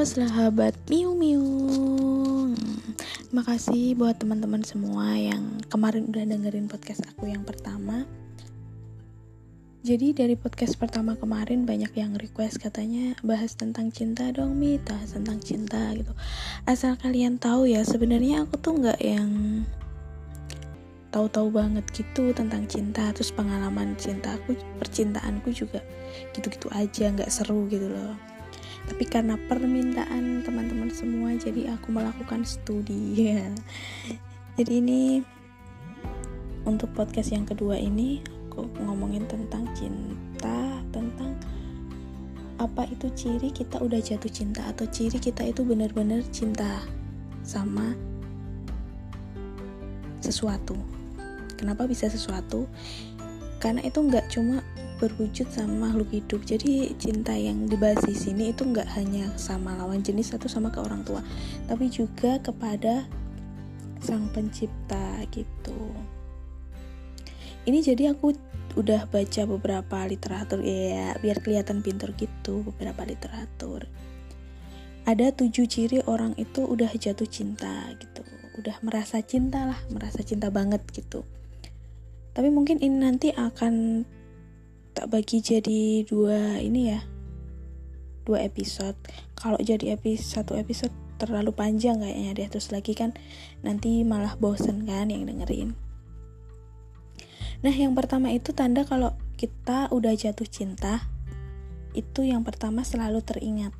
Halo sahabat Miu Miu. Makasih buat teman-teman semua yang kemarin udah dengerin podcast aku yang pertama. Jadi dari podcast pertama kemarin banyak yang request katanya bahas tentang cinta dong Mi, bahas tentang cinta gitu. Asal kalian tahu ya sebenarnya aku tuh nggak yang tahu-tahu banget gitu tentang cinta. Terus pengalaman cinta aku percintaanku juga gitu-gitu aja nggak seru gitu loh tapi karena permintaan teman-teman semua jadi aku melakukan studi. Ya jadi ini untuk podcast yang kedua ini aku ngomongin tentang cinta tentang apa itu ciri kita udah jatuh cinta atau ciri kita itu benar-benar cinta sama sesuatu. Kenapa bisa sesuatu? Karena itu nggak cuma berwujud sama makhluk hidup. Jadi cinta yang dibahas di sini itu nggak hanya sama lawan jenis atau sama ke orang tua tapi juga kepada sang pencipta gitu. Ini jadi aku udah baca beberapa literatur ya biar kelihatan pinter gitu beberapa literatur. Ada tujuh ciri orang itu udah jatuh cinta gitu. Udah merasa cinta lah merasa cinta banget gitu. Tapi mungkin ini nanti akan tak bagi jadi dua ini ya. Dua episode. Kalau jadi episode satu episode terlalu panjang kayaknya deh. Terus lagi kan nanti malah bosen kan yang dengerin. Nah yang pertama itu tanda kalau kita udah jatuh cinta itu yang pertama selalu teringat.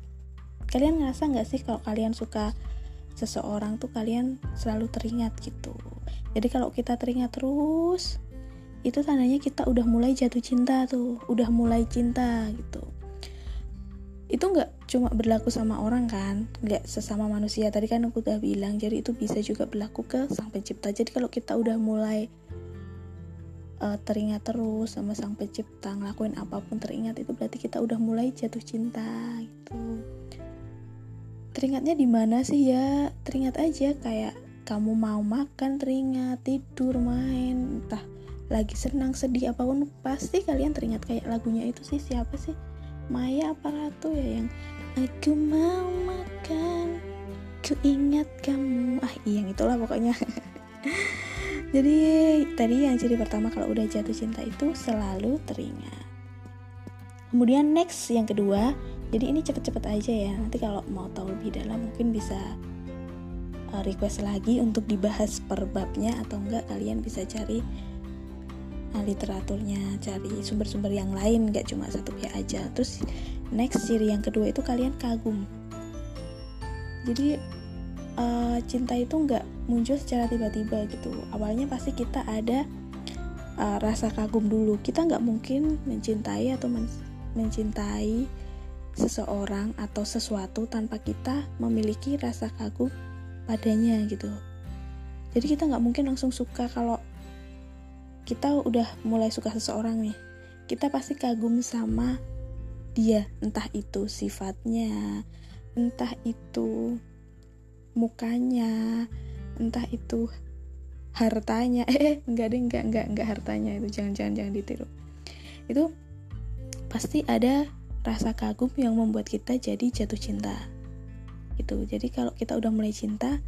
Kalian ngerasa nggak sih kalau kalian suka seseorang tuh kalian selalu teringat gitu? Jadi kalau kita teringat terus itu tandanya kita udah mulai jatuh cinta tuh udah mulai cinta gitu. Itu nggak cuma berlaku sama orang kan nggak sesama manusia. Tadi kan aku udah bilang jadi itu bisa juga berlaku ke sang pencipta. Jadi kalau kita udah mulai uh, teringat terus sama sang pencipta ngelakuin apa pun teringat itu berarti kita udah mulai jatuh cinta gitu. Teringatnya di mana sih ya? Teringat aja kayak kamu mau makan teringat tidur main entah lagi senang sedih apa pun pasti kalian teringat kayak lagunya itu sih siapa sih? Maya apa Ratu ya yang aku mau makan ku ingat kamu. Ah iya yang itulah pokoknya. Jadi tadi yang ciri pertama kalau udah jatuh cinta itu selalu teringat. Kemudian next yang kedua jadi ini cepet-cepet aja ya. Nanti kalau mau tahu lebih dalam mungkin bisa uh, request lagi untuk dibahas per babnya atau enggak kalian bisa cari literaturnya cari sumber-sumber yang lain gak cuma satu pihak aja. Terus next ciri yang kedua itu kalian kagum. Jadi uh, cinta itu nggak muncul secara tiba-tiba gitu. Awalnya pasti kita ada uh, rasa kagum dulu. Kita nggak mungkin mencintai atau men mencintai seseorang atau sesuatu tanpa kita memiliki rasa kagum padanya gitu. Jadi kita nggak mungkin langsung suka kalau kita udah mulai suka seseorang nih. Kita pasti kagum sama dia. Entah itu sifatnya entah itu mukanya entah itu hartanya. Eh enggak deh enggak enggak enggak hartanya itu. Jangan jangan jangan ditiru. Itu pasti ada rasa kagum yang membuat kita jadi jatuh cinta. Itu jadi kalau kita udah mulai cinta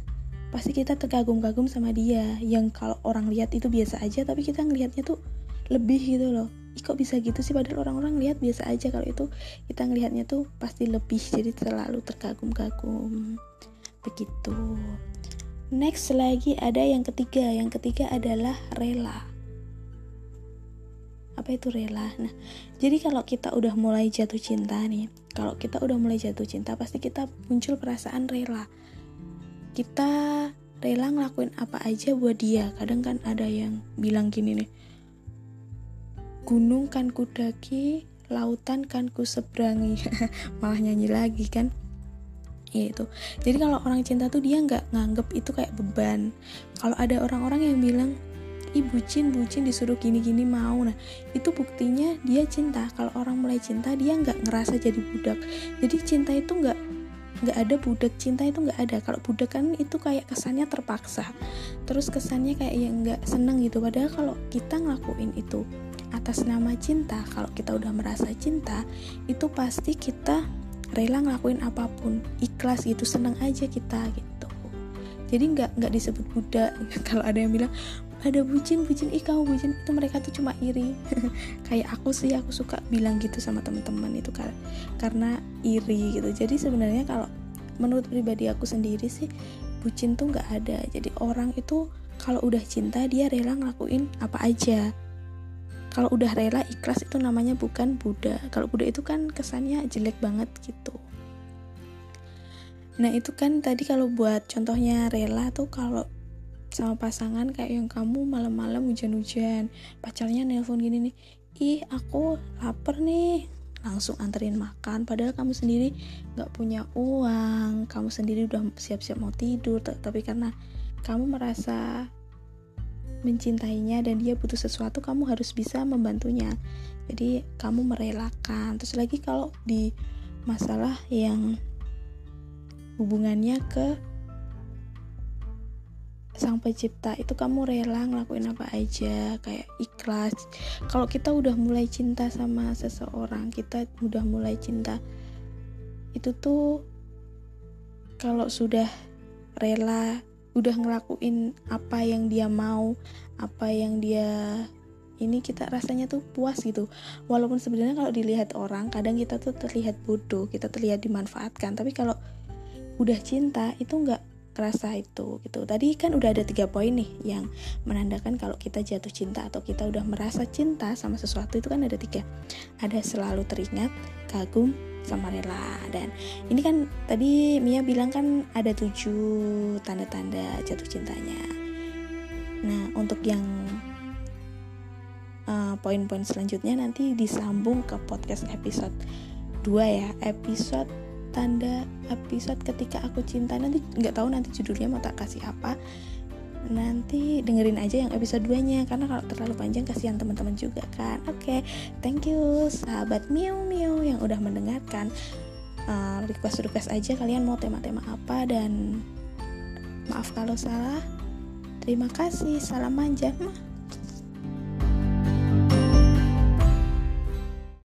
pasti kita terkagum-kagum sama dia. Yang kalau orang lihat itu biasa aja tapi kita ngelihatnya tuh lebih gitu loh. Ih, kok bisa gitu sih? Padahal orang-orang lihat biasa aja. Kalau itu kita ngelihatnya tuh pasti lebih jadi selalu terkagum-kagum. Begitu. Next lagi ada yang ketiga. Yang ketiga adalah rela. Apa itu rela? Nah jadi kalau kita udah mulai jatuh cinta nih kalau kita udah mulai jatuh cinta pasti kita muncul perasaan rela kita rela ngelakuin apa aja buat dia. Kadang kan ada yang bilang gini nih gunung kan kudaki lautan kan ku seberangi malah nyanyi lagi kan. Ya itu. Jadi kalau orang cinta tuh dia nggak nganggep itu kayak beban. Kalau ada orang-orang yang bilang ih bucin bucin disuruh gini-gini mau. Nah itu buktinya dia cinta. Kalau orang mulai cinta dia nggak ngerasa jadi budak. Jadi cinta itu nggak nggak ada budak cinta itu nggak ada. Kalau budak kan itu kayak kesannya terpaksa. Terus kesannya kayak yang nggak seneng gitu. Padahal kalau kita ngelakuin itu atas nama cinta kalau kita udah merasa cinta itu pasti kita rela ngelakuin apa pun. Ikhlas gitu seneng aja kita gitu. Jadi nggak nggak disebut budak. Kalau ada yang bilang ada bucin bucin ih kamu bucin. Itu mereka tuh cuma iri. Kayak aku sih aku suka bilang gitu sama teman-teman itu karena iri gitu. Jadi sebenarnya kalau menurut pribadi aku sendiri sih bucin tuh nggak ada. Jadi orang itu kalau udah cinta dia rela ngelakuin apa aja. Kalau udah rela ikhlas itu namanya bukan Buddha. Kalau Buddha itu kan kesannya jelek banget gitu. Nah itu kan tadi kalau buat contohnya rela tuh kalau sama pasangan kayak yang kamu malam-malam hujan-hujan. Pacarnya nelpon gini nih ih aku lapar nih. Langsung anterin makan. Padahal kamu sendiri nggak punya uang. Kamu sendiri udah siap-siap mau tidur. Tapi karena kamu merasa mencintainya dan dia butuh sesuatu kamu harus bisa membantunya. Jadi kamu merelakan. Terus lagi kalau di masalah yang hubungannya ke sang pencipta itu kamu rela ngelakuin apa aja kayak ikhlas. Kalau kita udah mulai cinta sama seseorang kita udah mulai cinta itu tuh kalau sudah rela udah ngelakuin apa yang dia mau apa yang dia ini kita rasanya tuh puas gitu. Walaupun sebenarnya kalau dilihat orang kadang kita tuh terlihat bodoh kita terlihat dimanfaatkan. Tapi kalau udah cinta itu nggak kerasa itu gitu. Tadi kan udah ada tiga poin nih yang menandakan kalau kita jatuh cinta atau kita udah merasa cinta sama sesuatu itu kan ada tiga. Ada selalu teringat kagum sama rela. Dan ini kan tadi Mia bilang kan ada tujuh tanda-tanda jatuh cintanya. Nah untuk yang uh, poin-poin selanjutnya nanti disambung ke podcast episode 2 ya. Episode tanda episode ketika aku cinta. Nanti nggak tahu nanti judulnya mau tak kasih apa. Nanti dengerin aja yang episode 2 nya karena kalau terlalu panjang kasihan teman-teman juga kan. Oke okay, thank you sahabat miu miu yang udah mendengarkan. Uh, request request aja kalian mau tema-tema apa dan maaf kalau salah. Terima kasih salam manja